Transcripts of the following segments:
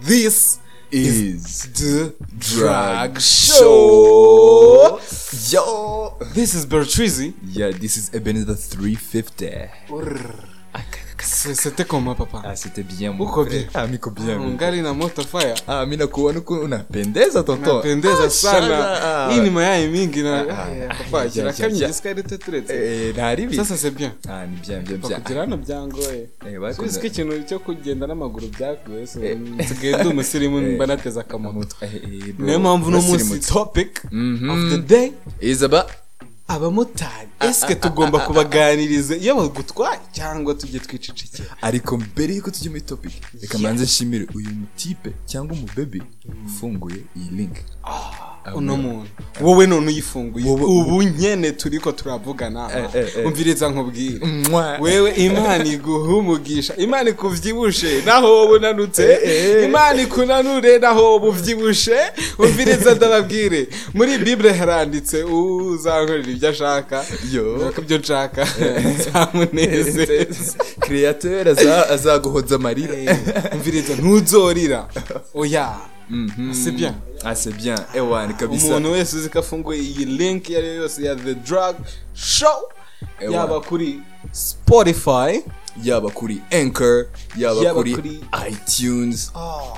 This is the Drag Show. Yo! This is Bertrizi. Yeah, this is Ebenezer 350. C'était comment papa? Ah, c'était bien, Uko frère. bien? Ah, miko bien. Ungali na moto fire. Ah, mi nakuona uko unapendeza tonton. Napendeza Ah, sana. Hii ni mayai mingi na Ah, ah, papa ja, gira ja, kamye ja. giswahili tuturetse. Eh, ntari bi. Sasa c'est bien. Ah, ni bien, bien, bien. kugira hano byangoye Eh, bakunze- Suzi ko ikintu cyo kugenda n'amaguru byagoye so nsigaye ndi umusirimu mba nateze akamoto Eh, eh, niyo mpamvu uno munsi topic Mhm. of the day Is about abamotari. Esike tugomba kubaganiriza? Iyo bagutwaye cyangwa tujye twicecekera ariko mbere yuko tujya muri topic reka manze nshimire uyu mutipe cyangwa umubebi ufunguye iyi link. Uno muntu. Wowe none uyifunguye. Ubu nyene turiko turavugana Eh, eh, eh. umviriza nkubwire. Wewe imana iguha umugisha imana ikuvyibushe naho wowe unanutse. Imana ikunanure naho wowe uvyibushe. Umviriza ndababwire. Muri bible haranditse uzankorera ibyo ashaka. Ibyo nshaka. Nzamuneze createur aza- azaguhoza amarira. Umviriza ntuzorira. Oya. C'est bien. Ah c'est bien. Ewan kabisa umuntu wese uzi ko afunguye iyi link iyo ari yo yose ya the drug show. Yaba kuri spotify. Yaba kuri anchor. Yaba Yaba kuri kuri- itunes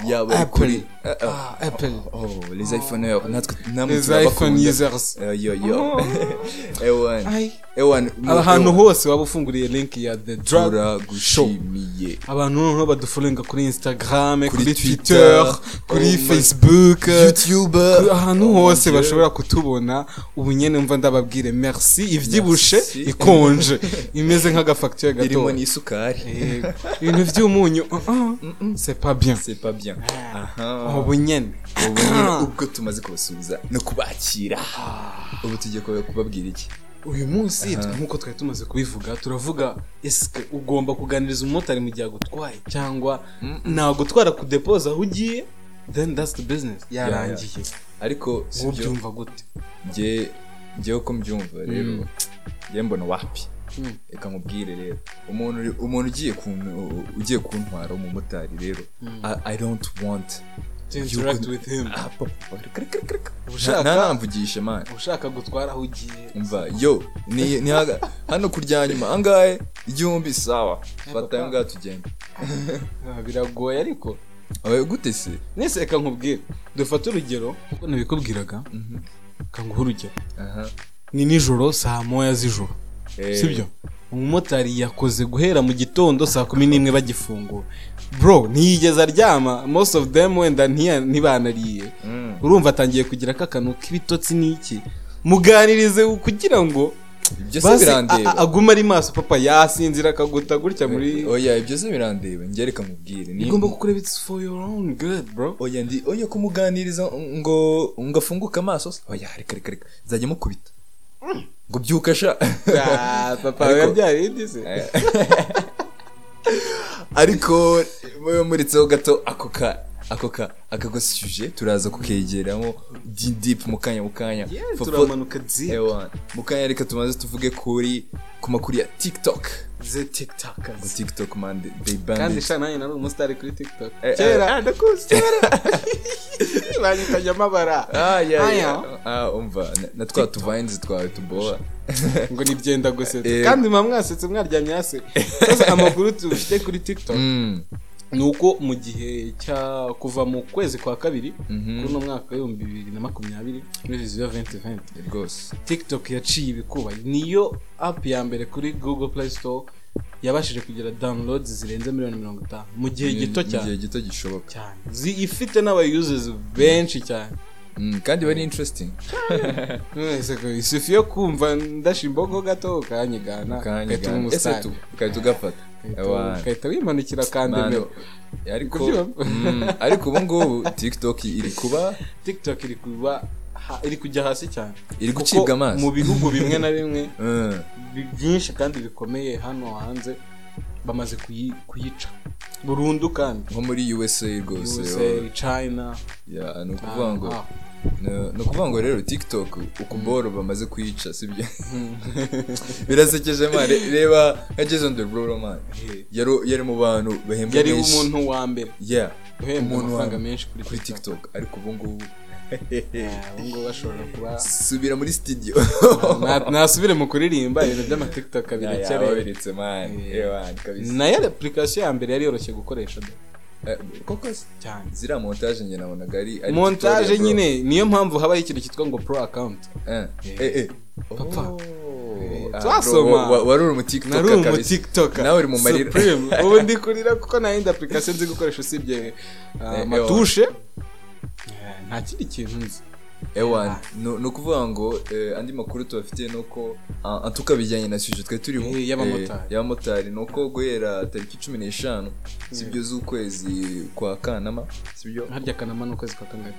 yaba kuri Ah, ah. Ah, Apple. oh les iphoneurs natwe namwe turabakunda. iphone yo yo. Ewan. Ay. ewan ahantu ewan. hose waba ufunguriye link ya the drug show. Abantu noneho badufolenga kuri instagram Kuri kuri Twitter, kuri oh facebook. Youtube. Kuri- ahantu Oh hose bashobora kutubona. Ubu nyene mva ndababwire merci. Ivyibushe Merci. ikonje. Imeze nk'agafacture irimo gato n'isukari. Ibintu vy'umunyu uh -uh, c'est pas bien. C'est pas bien. Ubu nyene ubu nyine ubwo tumaze kubasubiza no kubakira. Ubu tugiye kuba- kubabwira iki? Uyu munsi nk'uko twari tumaze kubivuga turavuga esike ugomba kuganiriza umumotari mu gihe agutwaye cyangwa nagutwara kudepoza aho ugiye? Then that's the business. Yarangiye. Ariko ubyumva gute? Njyewe uko mbyumva rero njye mbona wapi? Mm. Reka nkubwire rero. Umuntu umuntu ugiye kun- ugiye kuntwara umumotari rero I- i don't want reka, reka. Ushaka- gutwara aho ugiye. Umva yo hano kurya nyuma angahe? Igihumbi sawa. Fata papa. ayo ngaho tugenda biragoye ariko. Gute se? Nese reka nkubwire. Dufate urugero nk'uko nabikubwiraga kanguha urugero. Ni nijoro saa moya z'ijoro. Eh, sibyo? umumotari yakoze guhera mu gitondo saa kumi n'imwe bagifungura bro ntiyigeze aryama. Most of them wenda ntibanariye. Mm. urumva atangiye kugira kakanu k'ibitotsi n'iki? Muganirize kugira ngo ibyo se birandeba. a- agume ari maso. Papa yasinzira akaguta gutya muri oya ibyo se birandeba. Njye reka nkubwire. Ni igomba kukureba it's for your own good bro. Oya ndi oya kumuganiriza ngo ngo afunguke amaso. Oya reka reka reka. Nzajya mukubita. Ngo byuka sha papa Ariko- yabyaye indi se. Ariko mube muritseho gato ako ka ako ka aka gasuje turaza kukegeramo deep mu kanya mu kanya. Yeah, turamanuka zi Ewa, mu kanya reka tumaze tuvuge kuri ku makuru ya tiktok. Ze ngo tiktokers tiktok man they- banned kandi sha nanjye nari umusitari kuri tiktok. Eh, kera. eh, ndakuzi kera. Banyitanye amabara. Ah yeah, ah umva na- twa tuvines twawe tuboha. Ngo nibyenda gusetsa Eh. kandi muba mwasetse mwaryamye hasi sasa amakuru dufite kuri tiktok. Mm. Ni uko mu gihe cya kuva mu kwezi kwa kabiri Mhm. kuri uno mwaka w'ibihumbi bibiri na makumyabiri muri viziyo venti venti rwose tiktok yaciye ibikuba niyo app ya mbere kuri google play store yabashije kugira downloads zirenze miliyoni mirongo itanu. Mu gihe gito mu gihe cyane. gito gishoboka. Cyane. Ifite n'abayusers benshi cyane. Kandi bari interesting. Mwese ko isufi yo kumva ndashimbogo gato ukanyigana ugahita umusitari tu ukahita ugafata. Ugahita- ugahita wimanukira kandi mbere ariko mm, ariko ubu ngubu tiktok iri kuba tiktok iri kuba iri kujya hasi cyane. Iri gucibwa amaso mu bihugu bimwe na bimwe Mm. bi- byinshi kandi bikomeye hano hanze. Bamaze kuyi- kuyica. Burundu kandi. Nko muri usa rwose USA, China. Ni ukuvuga ngo ah, ni ukuvuga ngo rero tiktok ukuboro bamaze kuyica sibyo birasekeje man. Re- reba nka jason derulo man. Yari yari mu bantu bahembwa yari menshi umuntu wa mbere. Yeah uhembwa amafaranga menshi kuri tiktok. Ariko ubu ngubu ubu ngubu bashobora kuba subira muri Na- nasubire mu kuririmba ibintu by'amatiktok man. Ewan kabisa. Nayo application ya mbere yari yoroshye gukoresha Eh, koko cyane. ziriya montage njye nabonaga ari montage nyine niyo mpamvu habaho ikintu cyitwa ngo pro eh. Eh. Eh Papa. Oh. Eh, twasoma. wari uri mu tiktok nari umu kabisa. tiktok. Nawe uri mu marira ubu ndi kurira kuko nta yindi application nzi gukoresha usibye ah, Eh, amatushe Eh, nta kindi kintu nzi. Ewan ni ukuvuga ngo eh, andi makuru tubafitiye ni uko ah, antuka bijyanye na suje twari turiho Eh, y'abamotari. eh, y'abamotari. Ni uko guhera tariki cumi n'eshanu sibyo z'ukwezi kwa kanama sibyo harya kanama ni ukwezi kwa kangahe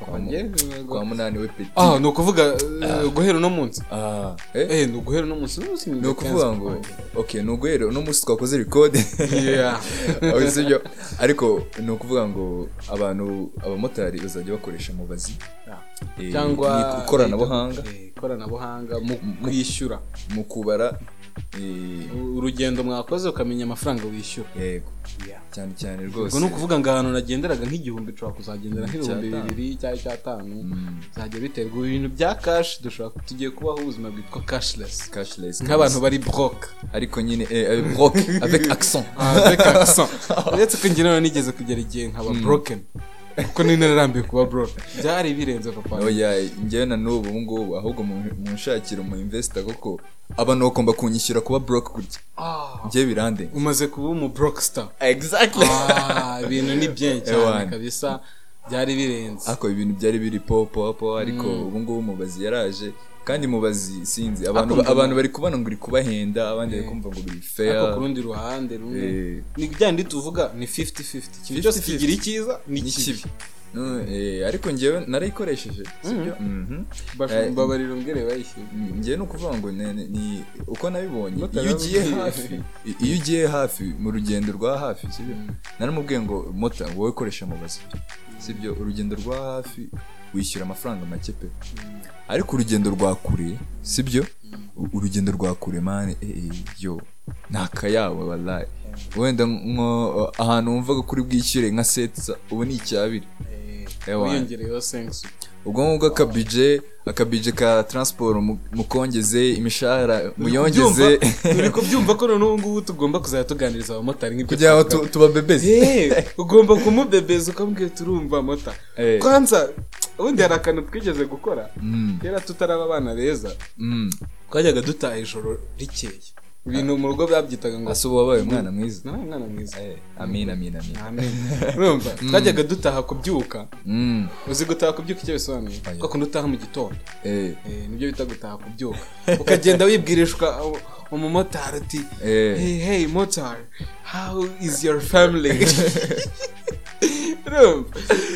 Kwa munani we peti ah ni ukuvuga eh, guhera uno munsi. Ah, eh? ni uguhera uno munsi ni ukuvuga ngo ok ni uguhera uno munsi twakoze record. Sibyo ariko ni ukuvuga ngo abantu abamotari bazajya bakoresha mubazi. Cyangwa ni ikoranabuhanga. Eh, ikoranabuhanga mu kwishyura. mu kubara eh, urugendo mwakoze ukamenya amafaranga wishyura. Yego. Cyane cyane rwose. Ubwo ni ukuvuga ngo ahantu nagenderaga nk'igihumbi ushobora kuzagendera nk'ibihumbi bibiri cyangwa icyatanu. Mm. bizajya biterwa ibintu bya kashi dushobora tugiye kubaho ubuzima bwitwa cashless. Cashless. Nk'abantu bari broke. Ariko nyine eh, avec accent. Avec accent. Uretse ko njye nigeze kugera igihe nkaba broken. Kuko nari nararambiwe kuba broke byari birenze papa. Oya njyewe na n'ubu ubu ngubu ahubwo mu- munshakira umu investor kuko abantu bagomba kunyishyura kuba broke gutya. Ah, njyewe birande. Umaze kuba umu broke star exactly. Ah, ibintu ni byinshi cyane Ewana. kabisa. Byari birenze. Ariko ibintu byari biri po po po ariko ubu ngubu mubazi yaraje. Kandi mubazi sinzi abantu Ariko abantu bari kubona ngo uri kubahenda abandi bari kumva ngo biri ariko ku fair rundi ruhande rumwe. Eh. ni bya ndi tuvuga ni 50-50 ikintu cyose 50-50. kigira icyiza ni kibi. eh, ariko njyewe narayikoresheje sibyo Eh, mbabarira umbwire bayishyuye njyewe ni ukuvuga ngo ni- uko nabibonye iyo ugiye hafi iyo ugiye hafi mu rugendo rwa hafi sibyo naramubwiye ngo mota wowe koresha mubazi sibyo urugendo rwa hafi wishyura amafaranga make pe. Ariko urugendo rwa kure sibyo? U- urugendo rwa kure mani eh, eh, yo ni akayabo wallahi. Wenda ahantu wumvaga kuri bwishyure nka setsa ubu ni icyabiri. Ewa. Wiyongereyeho sensu ubwo ngubwo akabije akabije ka transport mu- mukongeze imishahara muyongeze. uri kubyumva ko noneho ubu ngubu tugomba kuzajya tuganiriza abamotari nk'ibyo kugira ngo tubabebeze. Eh, ugomba kumubebeza ukamubwira turumva mota Eh. kwanza ubundi hari akantu twigeze gukora? Mm, kera tutaraba abana beza. Mm. twajyaga dutaha ijoro rikeye. Ibintu mu rugo babyitaga ngo ase ubu wabaye umwana mwiza. Nawe mwana mwiza. Eh, amin amin amin. Urumva? Twajyaga dutaha kubyuka. Mm, uzi gutaha kubyuka icyo bisobanuye? Ko kundi utaha mu gitondo. Eh, Eh, ni byo bita gutaha kubyuka. Ukagenda wibwirishwa umumotari uti hey hey motari how is your family?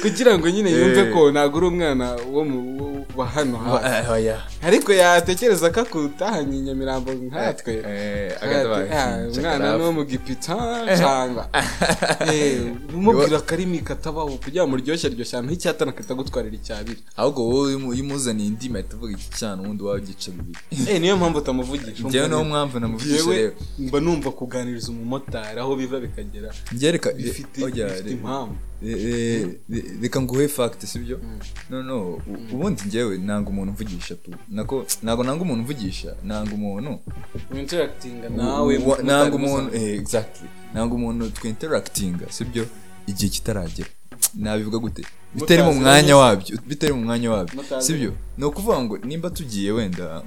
Kugira ngo nyine yumve ko ntabwo uri umwana wo mu wa hano hafi eh, ariko yatekereza ko akutahanye i nyamirambo nkatwe Eh, agatabaye. "Ah, umwana ni wo mu gipita cyangwa Eh, umubwira akarimi katabaho kugira ngo muryoshye ryoshye ahantu h'icyatanu katagutwarira icyabiri. Ahubwo wowe iyo umu- iyo umuzaniye indi ahita uvuga iki cyana ubundi wawe ugica bibiri Eh, niyo mpamvu utamuvugisha njyewe niyo mpamvu namuvugisha Njyewe rero. mba numva kuganiriza umumotari aho biva bikagera bifite impamvu. Reka nguhe fact sibyo? No no. U- ubundi njyewe nanga umuntu mvugisha tu. Ntago nanga umuntu mvugisha nanga umuntu. Interactinga nawe nanga umuntu nanga umuntu twinteractinga sibyo? Igihe kitaragera. Nabivuga gute? Bitari mu mwanya wabyo. Bitari mu mwanya wabyo. Sibyo? ni ukuvuga ngo nimba tugiye wenda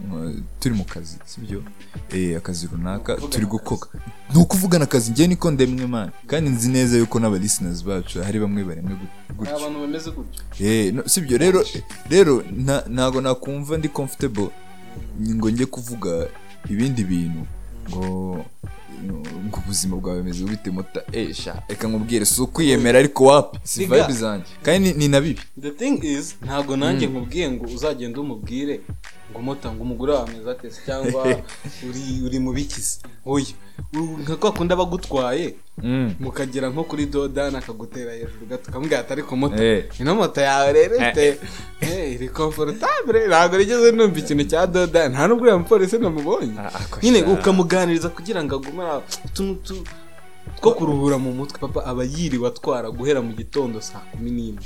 turi mu kazi sibyo? Eh, akazi runaka turi gukoka. Ni ukuvugana akazi. Njye niko ndemwe mani kandi nzi neza yuko n'aba listeners bacu hari bamwe baremwe gutyo. Eh, sibyo? Rero rero nta- ntago nakumva ndi comfortable ngo njye kuvuga ibindi bintu. Ngo ngo ubuzima bwawe bumeze bite mota esha reka nkubwire si ukwiyemera ariko wapi si vibe zanjye. Kandi ni- na bibi. The thing is ntabwo nanjye nkubwiye ngo uzagenda umubwire ngo mota ngo umugore wawe ameze ate? Se cyangwa uri uri mu bikizi oya. Nka kwa kundi aba agutwaye Mm. mukagera nko kuri dodani akagutera hejuru gato. Ukamubwira ati ariko moto Eh. ino moto yawe rero ifite eh, iri komfortable. Ntabwo rigeze numva ikintu cya dodani nta n'ubwo uriya mupolisi namubonye. Ah, ako nyine ukamuganiriza kugira ngo agume aho, utuntu two kuruhura mu mutwe. Papa aba yiriwe atwara guhera mu gitondo saa kumi n'imwe.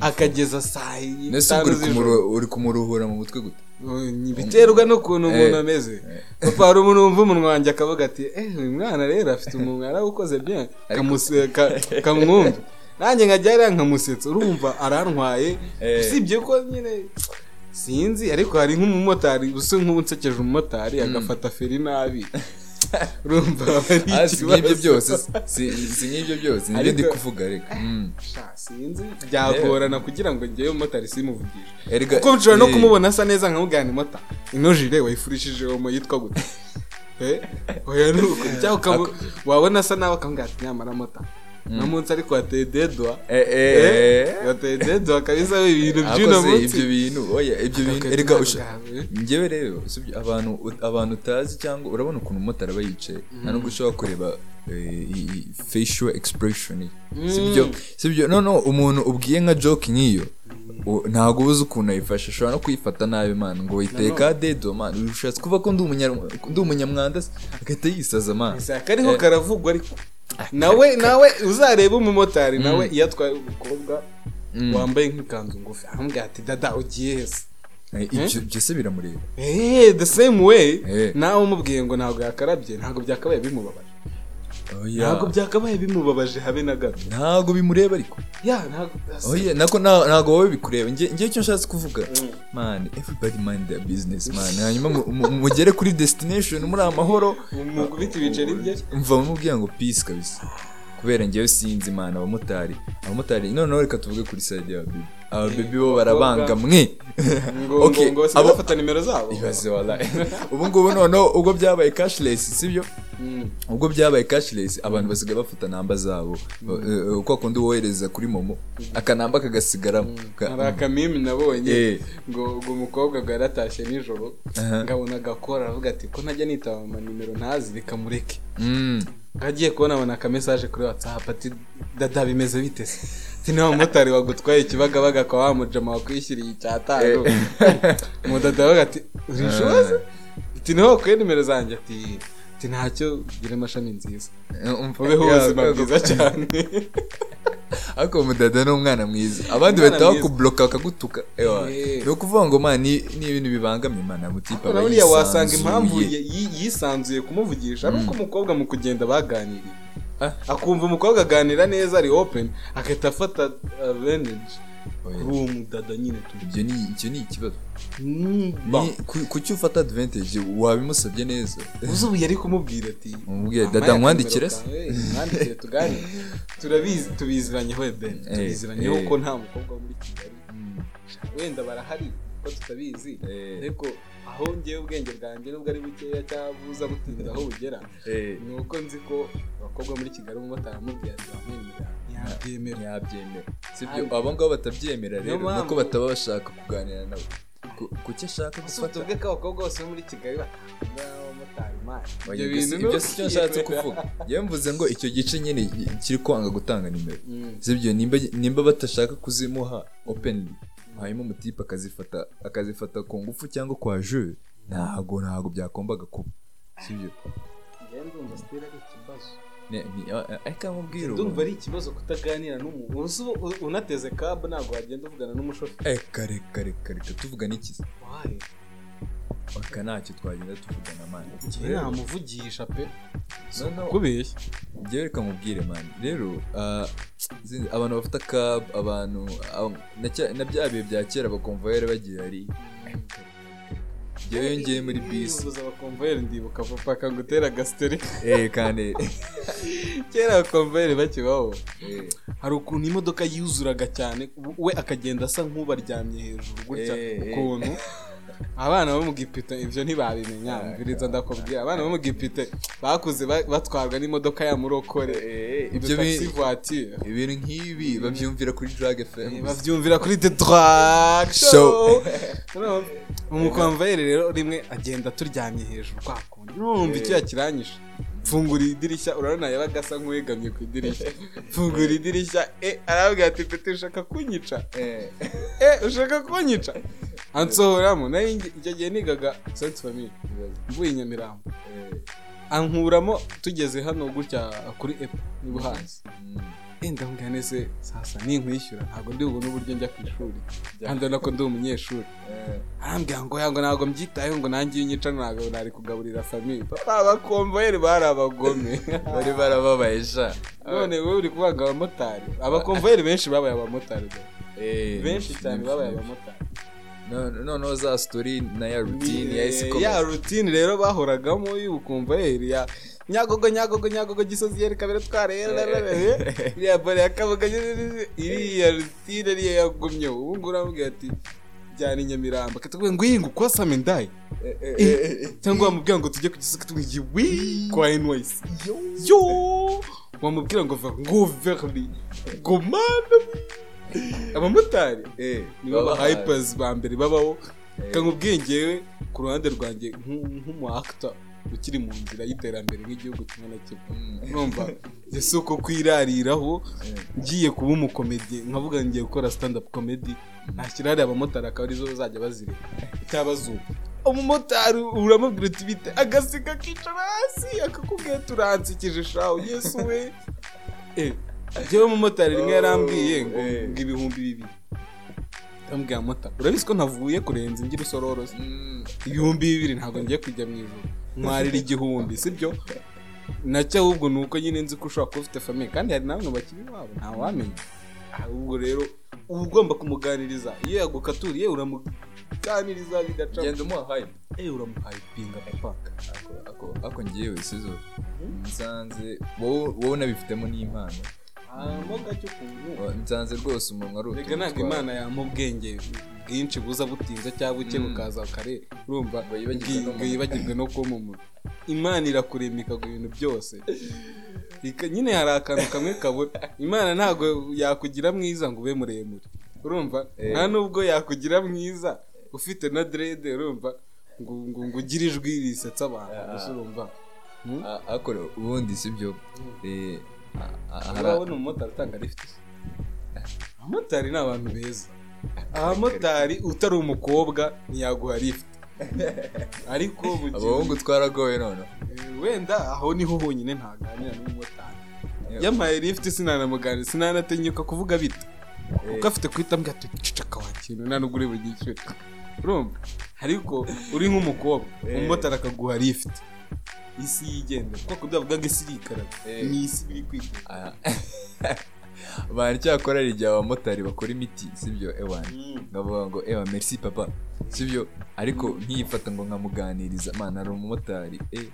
Akageza saa Nese ubwo tanu uri z'ijoro. kumuru- uri kumuruhura mu mutwe gute? Biterwa n'ukuntu umuntu Eh. ameze. papa hari umuntu wumva umunwa wanjye akavuga ati eh uyu mwana rero afite umunwa yarawukoze bien. Kamwumva. Nanjye nkajya hariya nkamusetsa. Urumva arantwaye. Eh. usibye ko nyine? Sinzi. Ariko hari nk'umumotari usa nk'ubu nsekeje umumotari agafata feri nabi. urumva Ah, si nk'ibyo byose si nk'ibyo byose ni byo ndi kuvuga reka Mm. Sha, sinzi. Byagorana kugira ngo njyewe umumotari simuvugishe Erega- kuko nshobora no eh, kumubona asa neza nkamubwira ni mota ino jire wayifurishije omo yitwa gute? Eh, oya ni uko. Wabona asa nawe akamubwira ati nyamara mota no munsi ariko wateye dedwa Eh, eh, eh. wateye dedwa kabisa ibintu by'uno akoze munsi ibyo bintu. Oya ibyo bintu. erega njyewe rero abantu abantu utazi cyangwa urabona ukuntu umumotari aba yicaye nta nubwo ushobora kureba eh, facial expression. Sibyo sibyo noneho umuntu ubwiye nka joke nk'iyo ntabwo ubuze ukuntu ayifashe ushobora no kuyifata nabi man ngo witeye ka dedo man. Ushatse kuva ko ndi umunya- ndi umunyamwanda agahita yisaza man. Gusa kariho karavugwa ariko. Nawe nawe uzareba umumotari nawe iyo atwaye umukobwa wambaye nk'ikanzu ngufi. Aramubwira ati dada ugiye heza Eh, ibyo byose biramureba. Eh, the same way. Eh. nawe umubwiye ngo ntabwo yakarabye ntabwo byakabaye bimubabaje. Ntabwo byakabaye bimubabaje habe na gato. Ntabwo bimureba ariko. Ya ntabwo wowe bikureba. Njye icyo nshatse kuvuga. Man everybody mind their business man. Hanyuma mu- mu- mugere kuri destination muri amahoro. Umukubita ibiceri bye. Mva mubwira ngo peace kabisa. Kubera njyewe sinzi man abamotari. Abamotari noneho reka tuvuge kuri side ya baby aba baby bo barabanga mwe. Ngo bafata nimero zabo. Ubu ngubu noneho ubwo byabaye cashless sibyo? Mm. ubwo byabaye cashless abantu basigaye bafata namba zabo. Eh, kwa kundi wohereza kuri momo akanamba kagasigaramo Ka- hari akamimi nabonye. Eh. ngo umukobwa ngo yaratashye nijoro ngabona agakora aravuga ati ko ntajya nitaba amanimero ntazi reka mureke. Mm. agiye kubona abona akamesaje kuri whatsapp ati dada bimeze bite niba umumotari wagutwaye ikibagabaga akaba wamujama wakwishyuriye icyatanu. Umudada aravuga ati urishoze ati ni ho wakuye nimero zanjye. Ati ati ntacyo gira amashami nziza. Ubeho ubuzima bwiza cyane. Ariko umudada ni umwana mwiza. Abandi bahita mwiza. bakubuloka bakagutuka. Eh. ni ukuvuga ngo man ni ibintu bibangamye man amutipe aba buriya wasanga impamvu yisanzuye. ye- yi- yisanzuye kumuvugisha ari uko umukobwa mu kugenda baganiriye. Akumva umukobwa aganira neza ari open agahita afata advantage. Oya. kuri uwo mudada nyine ibyo ni icyo ni ikibazo. Kuki ufata advantage? Wabimusabye neza. Uzi ubu yari kumubwira ati umubwire "Mama, dada nkwandikire se? Mwandikire tuganire turabizi tubiziranyeho ben. Eh, tubiziranyeho eh. ko nta mukobwa wo muri kigali. Wenda barahari ko tutabizi. Ariko aho ngewe ubwenge bwanjye nubwo ari bukeya cyangwa buza butinda aho bugera Eh. ni uko nzi ko abakobwa muri kigali umumotari amubwira ati bamwemerera? Ntiyabyemera. Ntiyabyemera. Sibyo? Abo ngabo batabyemera rero nuko bataba bashaka kuganira Ku- kuki ashaka gufata? tuvuge ko abakobwa bose bo muri kigali abamotari Oya, ibyo bintu ibyo si cyo nshatse kuvuga. Yewe mvuze ngo icyo gice nyine kiri kwanga gutanga nimero. Mm. sibyo? Nimba batashaka kuzimuha openly. Hanyuma umutipe akazifata akazifata ku ngufu cyangwa kwa jeu? Ntago ntago byagombaga kuba. Sibyo? Njyewe ndumva sitera ari ikibazo. Ne- ni- a- a- ariko amubwira ubu. ndumva ari ikibazo kutaganira n'umuntu unateze kabu ntabwo wagenda uvugana n'umushoferi. Eh, kare kare kare kare tuvuga n'ikizi wahe aka ntacyo twagenda tuvugana mani njyewe namuvugisha pe. Kubeshya njyewe reka mubwire mani rero ah, zindi- abantu bafata cab abantu abo- na bya bihe bya kera bakumva bari bagiye hari njyewe ngiye muri bisi. Ubuza abakomvayeri ndibuka papa akagutera agasiteri eh kandi. Kera abakomvayeri bakibaho eh, hari ukuntu imodoka yuzuraga cyane we akagenda asa nk'ubaryamye hejuru gutya eh. ukuntu abana bo mu gipite ibyo ntibabimenya mviriza ndakubwira. abana bo mu gipite bakuze ba- batwarwa n'imodoka ya murokore. Eh, ibyo ibyo bi- voiture. Ibintu nk'ibi babyumvira kuri drag fm babyumvira kuri the track Show. umukomvayeri rero rimwe agenda turyamye hejuru kwa kundi. Numva icyo yakiranyije? Mfungura idirishya urabona yabaga asa nk'uwegamye ku idirishya. Mfungura idirishya e arabwira ati pete ushaka kunyica? Eh, e ushaka kunyica? Ansohoramo ngi- icyo gihe nigaga senti famiye mvuye i nyamirambo. Eh, ankuramo tugeze hano gutya kuri epo niba uhazi mm, e ndamubwira nese sasa ninkwishyura. Ntabwo ndi bubone uburyo njya ku ishuri. Kandi urabona ko ndi umunyeshuri. Eh, arambwira ngo yango ntabwo mbyitayeho ngo nanjye iyo unyica ntabwo nari kugaburira famiye papa abakomvayeri bari abagome. Bari barababaye sha. None wowe uri kuvuga abamotari. Abakomvayeri benshi babaye abamotari. Eh, benshi cyane babaye abamotari. Noneho za story na ya routine yahise ya ikomeza rutine rero bahoragamo y'ubukomvayeri ya nyagogo nyagogo nyagogo gisozi yeri kabiri twarere iriya bore ya kabuga iriya rutine iriya yagumyeho ubu ngubu uramubwira ati jyana i nyamirambo akatubwira ngo iyi ngo ukosame ndayi Eh, eh, eh, cyangwa wamubwira ngo tujye ku gisoko tumwigiye wi kwa NYC yo. Wamubwira ngo va ngo verdi ngo mana abamotari eh, nibo ba hypers ba mbere babaho. Eh. kamubwiye ngewe ku ruhande rwanjye nk'u- nk'umu actor ukiri mu nzira y'iterambere nk'igihugu kimwe na kimwe. Mm. urumva njye si uko kwirariraho Eh. ngiye kuba umukomedi nkavuga ngiye gukora stand up comedy nashyira hariya abamotari akaba ari zo bazajya bazireba. Itabazuba umumotari uramubwira uti bite agaseka akicara hasi akakubwira turansikije shawu yesu we. Eh njyewe umumotari rimwe yarambwiye ngo Eh. ngo ibihumbi bibiri. Ndamubwira mota urabizi ko ntavuye kurenza ingira usororoze Mm. ibihumbi bibiri ntabwo ngiye kujya mu ijoro mwarira igihumbi sibyo? Nacyo ahubwo ni uko nyine nzi ko ushobora kuba ufite famiye kandi hari namwe bakiri iwabo ntawamenya ahubwo rero uba ugomba kumuganiriza. Iyo yagukaturiye uramuganiriza bigaca genda umuha hype. Eh uramuhayipinga papa. Ako ngewe sizo nsanze wowe unabifitemo n'impano. Mo gake ukuntu nsanze rwose umuntu ari reka ntabwo imana yampa ubwenge bwinshi buza butinze cyangwa buke Mm. bukaza kare urumva Ngo yibagirwe no kuba umuntu imana irakurema ikaguha ibintu byose nyine hari akantu kamwe kabura imana ntabwo yakugira mwiza ngo ube muremure urumva Eh. nta nubwo yakugira mwiza ufite na derede urumva ngo ugire ijwi risetsa abantu Ah. gusa urumva Hmm? A- ariko ubundi sibyo eh, a- a- hari- urabona umumotari utanga lifuti abamotari ni abantu beza. Abamotari utari umukobwa ntiyaguha lifuti ariko mu gihe- abahungu twaragowe noneho. Eh, wenda aho ni ho honyine ntaganira n'umumotari. Yampaye lifuti sinanamuganira sinanatinyuka kuvuga bita kuko afite guhita mbwira ati ceceka wa kintu nta nubwo uri bugishyure urumva? Ariko uri nk'umukobwa Eh. umumotari akaguha lifuti isi yigendera kuko kudavuga ngo isi irikaraga Eh. ni isi iri Ah. abantu cyakora hari igihe abamotari bakora imiti sibyo ewan? Ngavuga ngo ewa merci papa. Sibyo ariko nkiyifata ngo nkamuganiriza. Mana hari umumotari eh.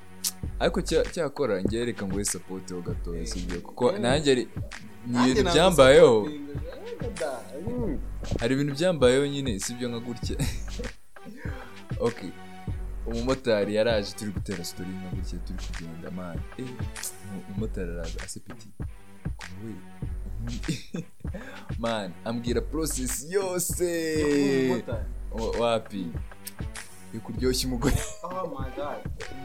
Ariko cya- cyakora njye reka ngo support ho gatoya sibyo kuko nanjye ari- ni ibintu byambayeho. hari ibintu byambayeho nyine sibyo nka gutya. Okay umumotari yaraje turi gutera story nka gutya turi kugenda man. Eh umumotari araza asepeti we man ambwira process yose. Wa- wapi? Yo kuryoshya umugore.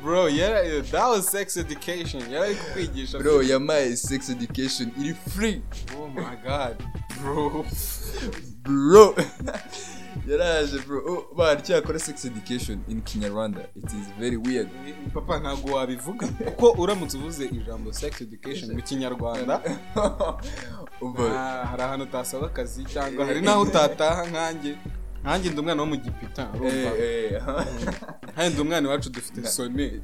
Bro yara that was sex education. Yari ari kukwigisha. Bro yamaye sex education. Iri free. Oh my god. Bro. Bro. yaraje bro. Oh, man cyakora sex education in kinyarwanda it is very weird. Papa ntabwo wabivuga. Kuko uramutse uvuze ijambo sex education mu kinyarwanda. Ah, hari ahantu utasaba akazi cyangwa hari n'aho utataha nkanjye. Nkanjye ndi umwana wo mu gipita urumva? Eh, eh, kandi ndi umwana iwacu dufite sone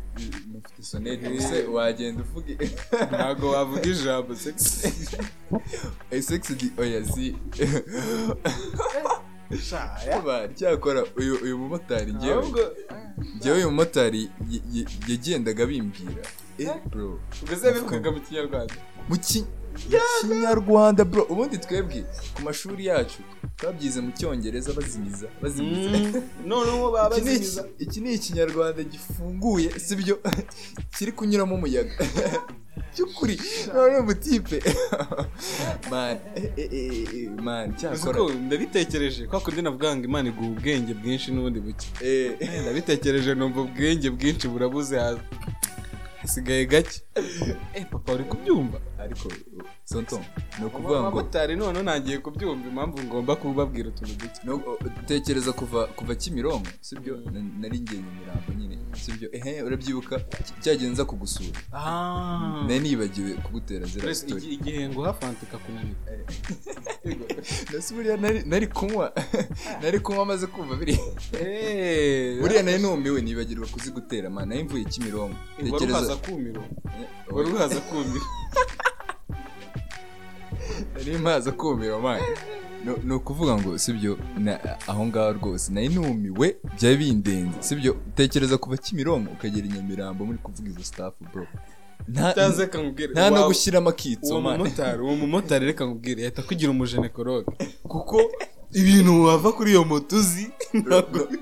mufite sonete use wagenda uvuge. Ntabwo wavuga ijambo sex. Eh, sex oya si Cyakora uyu uyu mumotari ngewe uyu mumotari yagendaga bimbwira. Eh bivugaga mu kinyarwanda? Mu ki- mu kinyarwanda bro ubundi twebwe ku mashuri yacu twabyize mu cyongereza bazimiza bazimiza. Noneho baba bazimiza. Iki ni ikinyarwanda gifunguye sibyo kiri kunyuramo umuyaga. by'ukuri none umutipe man eh, eh, eh, eh, man Uzi cyakora ko ndabitekereje kwa kundi navuga ngo imana iguha ubwenge bwinshi n'ubundi buke. Eh, ndabitekereje numva ubwenge bwinshi burabuze hasi. Gasigaye gake. Eh papa uri kubyumva? Ariko sonto ni ukuvuga ngo abamotari none nangiye kubyumva impamvu ngomba kubabwira utuntu duke. No- tekereza kuva kuva kimironko sibyo Na- nari ngiye nyamirambo nyine sibyo ehe urabyibuka? Cyagiye nza kugusura. Ah. Nari nibagiwe kugutera story. igi- igihe nguha fanta ikakunanira nasi buriya nari- kunywa nari kunywa amaze kumva biri. Eh, buriya nari numiwe nibagirwa kuzigutera man nari mvuye kimironko. Wari uhaza kumiro. Wari uhaza kumiro. nari maze kumira man No- ni ukuvuga ngo sibyo aho ngaho rwose nari numiwe byari bindenze. Sibyo tekereza kuva kimironko ukagera i nyamirambo muri kuvuga izo staff bro? Nta no Waba- gushyiramo akitso uwo mumotari uwo mumotari reka nkubwire. Yahita kugira umujenekologe kuko ibintu wava kuri iyo moto uzi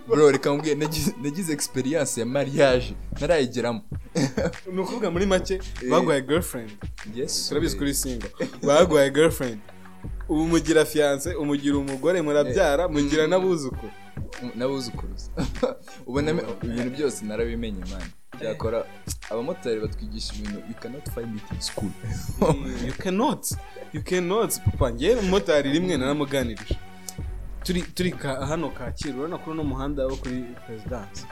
bro reka nkubwire nagize- experience ya mariage. Ntarayigeramo ni ukuvuga muri make baguhaye girlfriend. Yes. Turabizi kuri single. Baguhaye girlfriend. Ubu mugira fiance umugira umugore murabyara mugira n'abuzukuru. N'abuzukuruza ubona ibintu byose narabimenye man. Byakora abamotari batwigisha ibintu you cannot find it in school. You cannot you cannot papa. Ngewe umumotari rimwe naramuganirije. Turi turi hano kacyiru urabona kuri uno muhanda wo kuri perezidansi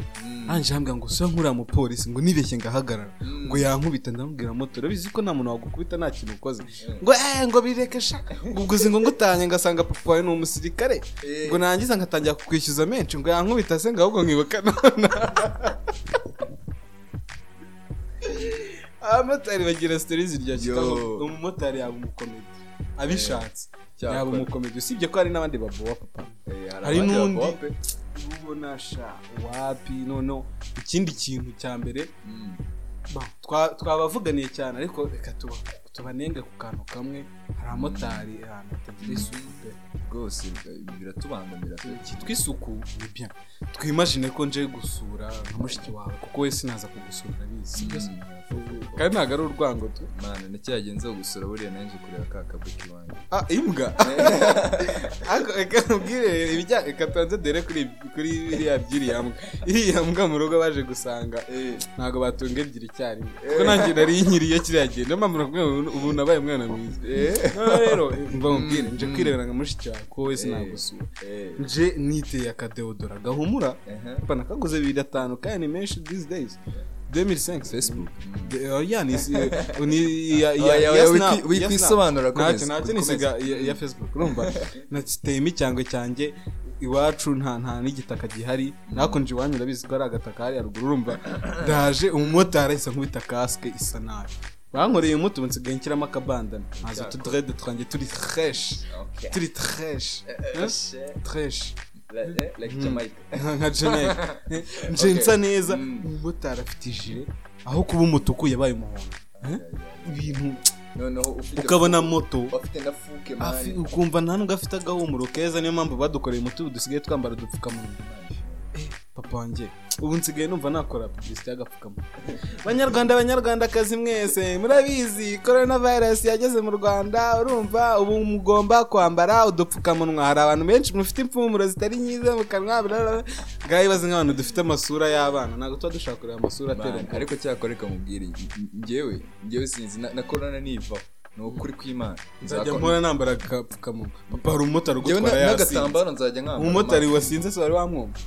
anje hambwa ngo usa nk'uriya mupolisi ngo nibeshye ngahagarara. Ngo yankubita ndamubwira moto urabizi ko nta muntu wagukubita nta kintu ukoze? Ngo eh ngo bireke sha ngo ubwo uzi ngo ngutanye ngasanga papa wawe ni umusirikare. Eh. ngo nangiza ngatangira kukwishyuza menshi ngo yankubita se ngo ahubwo nkibuka none. Abamotari bagira sitori zirya Yo. kitabo umumotari yaba umukomedi. Abishatse. Yaba umukomedi. Usibye ko hari n'abandi babowa papa. Hari abandi n'undi? ubona sha wapi? Noneho ikindi kintu cya mbere Mm. twa- twabavuganiye cyane ariko reka tuba- tubanenge ku kantu kamwe. Hari abamotari ahantu hatagira isuku pe rwose eh, biratubangamira. Cyitwa isuku ni bien. Twimagine ko nje gusura nka mushiki wawe kuko we sinaza kugusura sibyo se? kandi ntabwo ari urwango tu. Mana ndacyagenze gusura buriya nanjye kureba ka kabuki wanjye ah imbwa. Reka nkubwire ibijya reka tubanze dore kuri kuri iriya by'iriya mbwa. Iriya mbwa mu rugo baje gusanga. Ntabwo batunga ebyiri icyarimwe. Kuko nanjye nari nkiriye kiriya gihe. Niyo mpamvu ubu nabaye umwana mwiza. Noneho rero mva mubwire nje kwirebera nka mushiki wawe ko wese nagusura nje niteye akadeodora gahumura? Papa nakaguze bibiri atanu kandi ni menshi these days. 2005 facebook. De- oh, ya ni ya wikwisobanura, Snap. komeza, ntacyo nisiga ya- ya facebook urumva? Nateyemo icyangwe cyanjye iwacu nta nta n'igitaka gihari. Nakonje iwanyu urabizi ko ari agataka hari haruguru urumva? Ndaje umumotari ahise nkubita kasike isa nabi bankoreye umuti ubu nsigaye nshyiramo akabandana. Ntazo tudrede twanjye turi fresh. Turi fresh. Fresh. Like jamaica. Nka nka Jamaica. Nje nsa neza. Umumotari afite ijire. Aho kuba umutuku yabaye umuhondo. Eh? ibintu ukabona moto. Ukumva nta nubwo afite agahumuro keza niyo mpamvu badukoreye umuti ubu dusigaye twambara udupfukamunwa. Papa wanjye. Ubu nsigaye numva nakora publicité y'agapfukamunwa. Banyarwanda banyarwandakazi mwese murabizi corona virus yageze mu rwanda urumva ubu mugomba kwambara udupfukamunwa. Hari abantu benshi mufite impfumuro zitari nyiza mu kanwa ngaho ibaze nk'abantu dufite amasura y'abana. Ntabwo tuba dushaka kureba amasura atera Man, ariko cyakora reka mubwire njyewe njyewe sinzi na na corona nivaho ni ukuri kw'imana nzajya mpora nambara agapfukamunwa. Papa hari umumotari ugutwara yasinze n'agatambaro nzajya nkambara umumotari wasinze se wari wamwumva?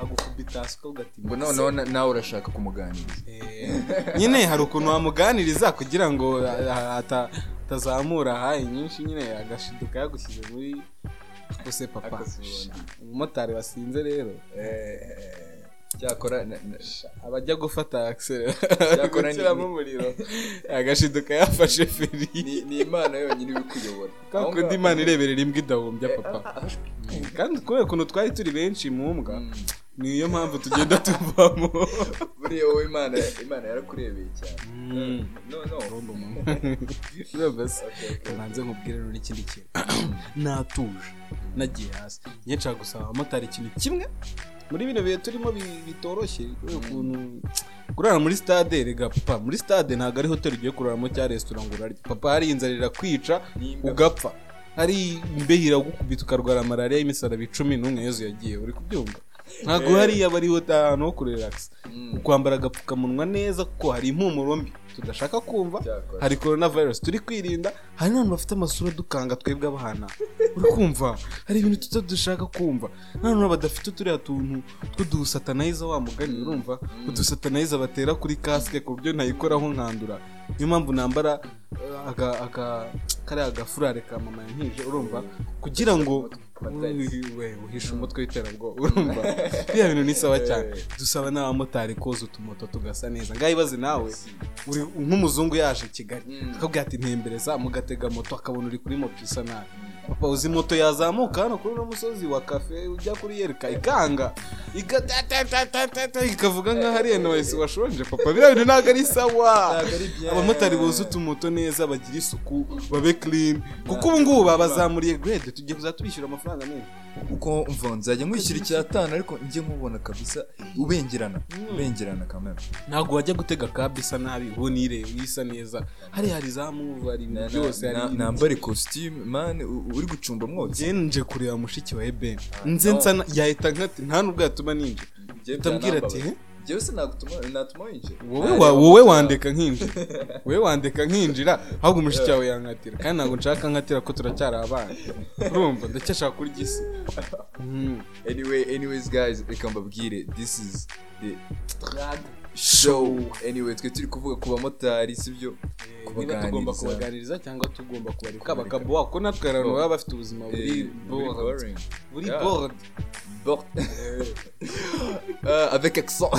Agukubita hasi ugatima ngo noneho na- nawe urashaka kumuganiriza. Nyine hari ukuntu wamuganiriza kugira ngo ata- atazamura hayi nyinshi nyine agashiduka yagushyize muri use papa. Umumotari wasinze rero. Cyakora abajya gufata akiseri gushyiramo umuriro. Agashiduka yafashe feri. ni imana yonyine ibi kuyobora. Aho kundi imana ireberera imbwa idahumbya Eh, papa. ah, ah, kandi kubera ukuntu twari turi benshi mu mbwa Mm. niyo mpamvu tugenda tuvamo. Buriya wowe imana imana yarakurebeye cyane. Mm. Okay, okay. nanze nkubwire rero n'ikindi kintu. Natuje. Nagiye hasi. Njye nshaka gusaba abamotari ikintu kimwe muri bino bihe turimo bi- bitoroshye kubera ukuntu kurara muri stade rega papa muri stade ntabwo ari hoteli ugiye kuraramo cyangwa resitora ngo urarye. Papa hari inzara irakwica ugapfa. Hari imbeho iragukubita ukarwara malariya y'imisaraba icumi n'umwe yezu yagiye uri kubyumva? Ntabwo hariya bariho ahantu ho kurelakisa kwambara agapfukamunwa neza kuko hari impumuro mbi. Tudashaka kumva hari corona virus turi kwirinda hari n'abantu bafite amasura dukanga twebwe abana uri kumva? Hari ibintu tuba dushaka kumva. N'abantu badafite turiya tuntu tw'udusatanayiza wa mugani urumva udusatanayiza batera kuri kasike ku buryo ntayikoraho nkandura. Niyo mpamvu nambara eh, kariya gafurare ka mama yankije urumva kugira ngo we uhishe umutwe w'iterabwoba urumva biriya bintu ni sawa cyane. Dusaba n'abamotari koza utumoto tugasa neza. Ngaho ibaze nawe nk'umuzungu yaje i kigali. Akabwira ati ntembereza mugatega moto akabona uri kuri moto isa nabi papa uzi moto yazamuka hano kuri uno musozi wa kafe ujya kuri yereka. Ikanga. Ikavuga nk'aho ari enowesi washonje papa. Biriya bintu ntabwo ari sawa. Abamotari boza utumoto neza bagira isuku babe clean. Kuko ubu ngubu babazamuriye grade tugiye kuzajya tubishyura amafaranga menshi uko mva nzajya nkwishyura icyatanu ariko njye nkubona kabisa ubengerana ubengerana kamera. Ntabwo wajya gutega kabu isa nabi ubona ireba isa neza. Hariya hari za muvu hari ibintu byose hari ibintu nambara ikositimu mani uri gucumba mwotsi. Njye nje kureba mushiki wa eben. Nze nsana yahita nkati nta nubwo yatuma ninjira. Utambwira ati "Eh, njyewe se nagutuma natuma winjira. Wowe wa- wowe wandeka nkinjira. Wowe wandeka nkinjira ahubwo mushiki wawe yankatira kandi ntabwo nshaka nkatira ko turacyari abana. Urumva ndacyashaka kurya isi. Mhm. anyway anyways guys reka mbabwire. This is the show anyway twe turi kuvuga ku bamotari sibyo niba tugomba kubaganiriza cyangwa tugomba kubareka bakabuha ko natwe abantu baba bafite ubuzima buri bored buri bored. Euh, avec accent.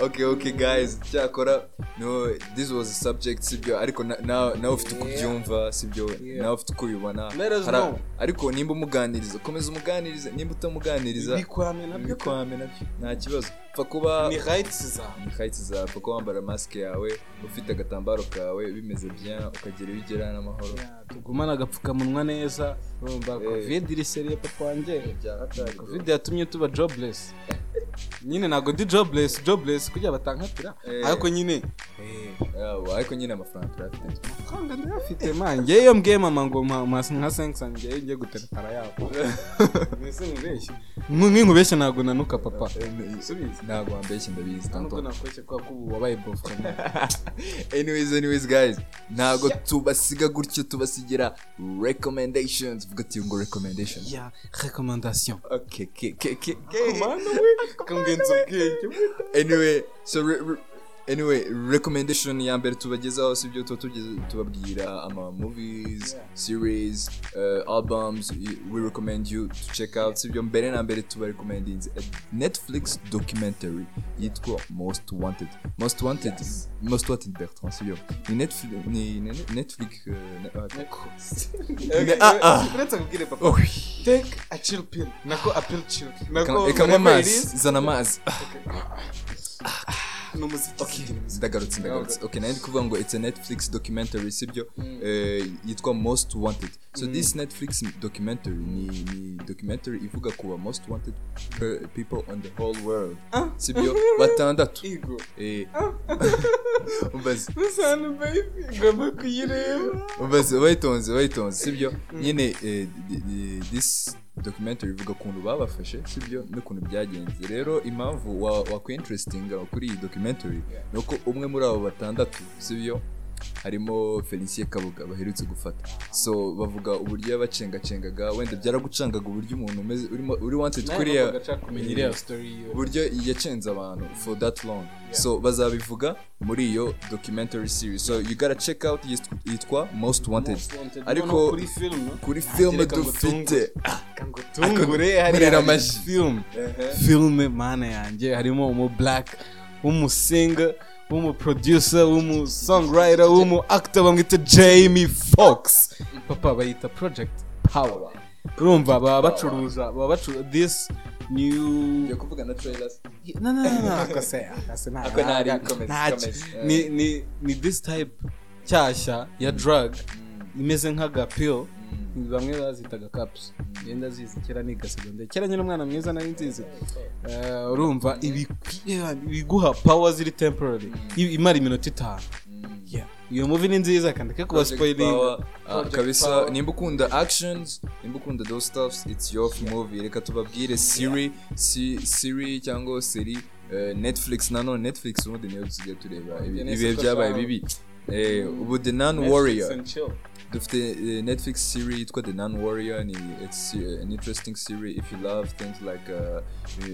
okay, okay, guys. Cyakora, no, this was a subject, sibyo. Ariko na- na- nawe ufite uko ubyumva, sibyo. Nawe ufite uko ubibona. Ariko nimba umuganiriza, komeza umuganirize. Nimba utamuganiriza, bikwame na byo. Nta kibazo. Pfa kuba ni zawe ni kayitsi zawe, pfa kuba wambara masike yawe, ufite agatambaro kawe, bimeze bien, ukagera iyo ugera n'amahoro. tugumane agapfukamunwa neza urumva Eh. iri seriye papa wanjye Bya covid yatumye tuba jobless nyine ntabwo ndi jobless jobless kugira batankatira Eh. ariko nyine Yawo, ariko nyine amafaranga turayafite. amafaranga ndayafite man ngewe iyo mbwiye mama ngo nka senkisa ngewe ngiye guteretara yabo. Mbese nkubeshye nk'inkubeshye ntabwo nanuka papa. Subizi ntabwo wambeshye ndabizi nubwo tonton nakweshye kubera ko ubu wabaye bofre anyways anyways guys ntabwo tubasiga gutyo tubasigira recommendations. Vuga ati ngo recommendation ya recommandation okay okay okay okay mana we kamwenza ubwenge anyway so anyway recommendation ya mbere tubagezaho sibyo tuba tugeze tubabwira ama movies series uh, albums we recommend you to check out. Sibyo mbere na mbere tuba recommending a netflix documentary yitwa most wanted. Most wanted most wanted bertrand sibyo ni netflix ni, ni netflix uh, ne- ah, ah, ah. oh take a chill pill. Nako a pill chill. Nako it amazi zana amazi ni umuziki zigira imiziki. ndagarutse ndagarutse okay nari kuvuga ngo it's a netflix documentary sibyo Eh, yitwa most wanted. So this netflix documentary ni, ni documentary ivuga ku ba most wanted people on the whole world. Sibyo? Batandatu. Umbaze bayitonze bayitonze sibyo? Nyine eh, this documentary ivuga ukuntu babafashe sibyo? N'ukuntu byagenze. Rero impamvu wa- wakwiinterestinga kuri iyi documentary ni uko umwe muri abo batandatu sibyo? Harimo felicien kabuga baherutse gufata. So bavuga uburyo yabacengacengaga wenda byaragucangaga uburyo umuntu umeze urimo uri wanted kuriya uburyo yacenze abantu for that long. So bazabivuga muri iyo documentary series. So you gotta check out yitwa- yitwa most wanted. Ariko kuri film no? kuri film dufite. Tungure hariya Murera hari amashyi. film. Film mana yanjye harimo umu black w'umusinga w'umuproducer w'umusongwriter w'umuactor bamwita jamie fox papa bayita project power urumva baba bacuruza baba bacuruza this new yo kuvuga na trailers no no no no akase akase nta Ako ntari nta- comments, ntacyo. comments, eh. ni ni ni this type cyashya ya drug imeze nk'agapil bamwe bazitaga caps ngenda zizi kera niga segonderi kera nyine umwana mwiza nari nzizi Eh, urumva ibi- ibiguha power ziri temporary. I- imara iminota itanu. Iyo movie ni nziza kandi ke kuba spoiling. ah, kabisa nimba ukunda actions nimba ukunda those stuffs it's your movie. Reka tubabwire siri si- siri cyangwa seri eh, netflix. Nanone netflix ubundi niyo tusigaye tureba. Ibihe byabaye bibi. Eh, ubu the non warrior. Dufite netflix series yitwa the non warrior ni it's uh, an interesting series if you love things like uh,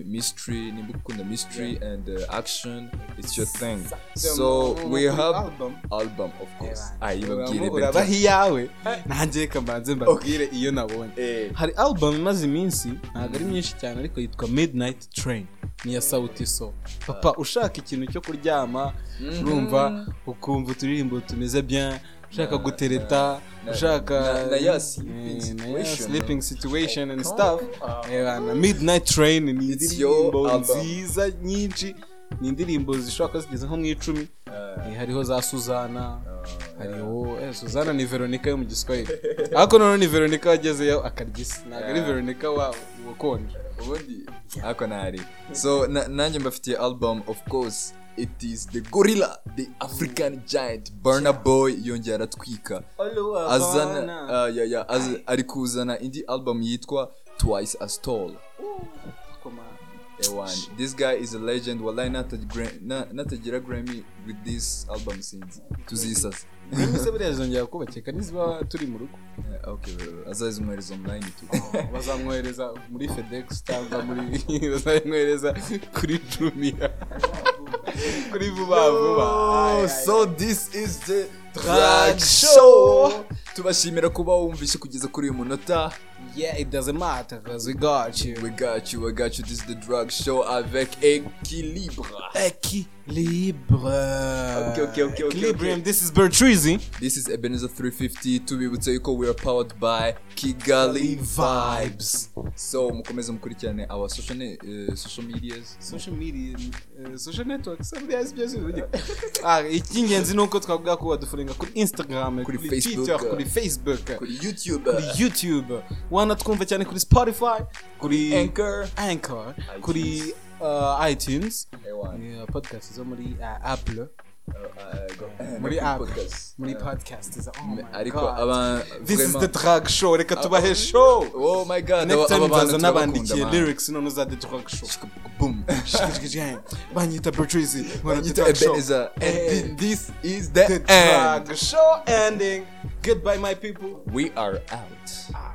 mystery nimba ukunda mystery and uh, action it's your thing. so we have album. album of course. Yeah. ayibabwire Uraba- iyawe nanjye reka mbanze mbabwire iyo nabonye Eh. hari album imaze iminsi ntabwo ari myinshi cyane ariko yitwa midnight train ni iya sauti so papa ushaka ikintu cyo kuryama urumva ukumva uturirimbo tumeze bien ushaka gutereta ushaka na- ya sleeping Eh, situation, sleeping situation and stuff. Eh, na midnight train ni indirimbo nziza nyinshi ni indirimbo zishobora kuba zigeze nko mu icumi. Eh, hariho za suzana hariho suzana ni veronica yo mu giswahili. Ariko noneho ni veronica wagezeyo akarya isi ntabwo ari veronica wa wakonje ubundi ako ntari so na- nanjye mbafitiye album of course it is the gorilla the african giant. Burna boy yongera aratwika. Azana uh, ari kuzana indi album yitwa twice as tall Ewan. this guy is a legend. Wallahi natagira gra- na- natagira grammy with this album since. Tuzisasa se buriya zongera kubakeka niziba turi mu rugo. Eh, azazimwohereza online tu. Bazamwohereza muri fedex cyangwa muri bazamwohereza kuri jumia. Kuri vuba vuba. So this is the Drag show. tubashimira kuba wumvishe kugeza kuri uyu munota. Yeah it doesn't matter because we got you we got you we got you this is the drag show avec équilibre Equilibre. Okay, okay, okay, okay, Equilibrium. This is Bertruzy. this is ebenezer 350 tubibutse yuko we are powered by kigali vibes so mukomeze mukurikirane our social, ne- uh, social medias Social media, uh, social networks. Somebody has just Ah, icy'ingenzi ni uko twavuga ko baduforinga kuri Instagram, Kuri Facebook, Twitter, uh, kuri Facebook, kuri youtube kuri YouTube. Wanatwumva cyane kuri Spotify, kuri anchor. Anchor, kuri uh, iTunes, yeah, podcast zo muri uh, Apple, Uh, uh, muri Apple, podcast. muri Uh, podcast. is- Oh my ariko aba This is the drag show. Reka tubahe show. oh my god. Next time nzaza nabandikiye lyrics none uzade drug show. Boom. Banyita Patrice the Banyita Ebenezer and thi- this is the the drug. show ending. Goodbye my people. We are out.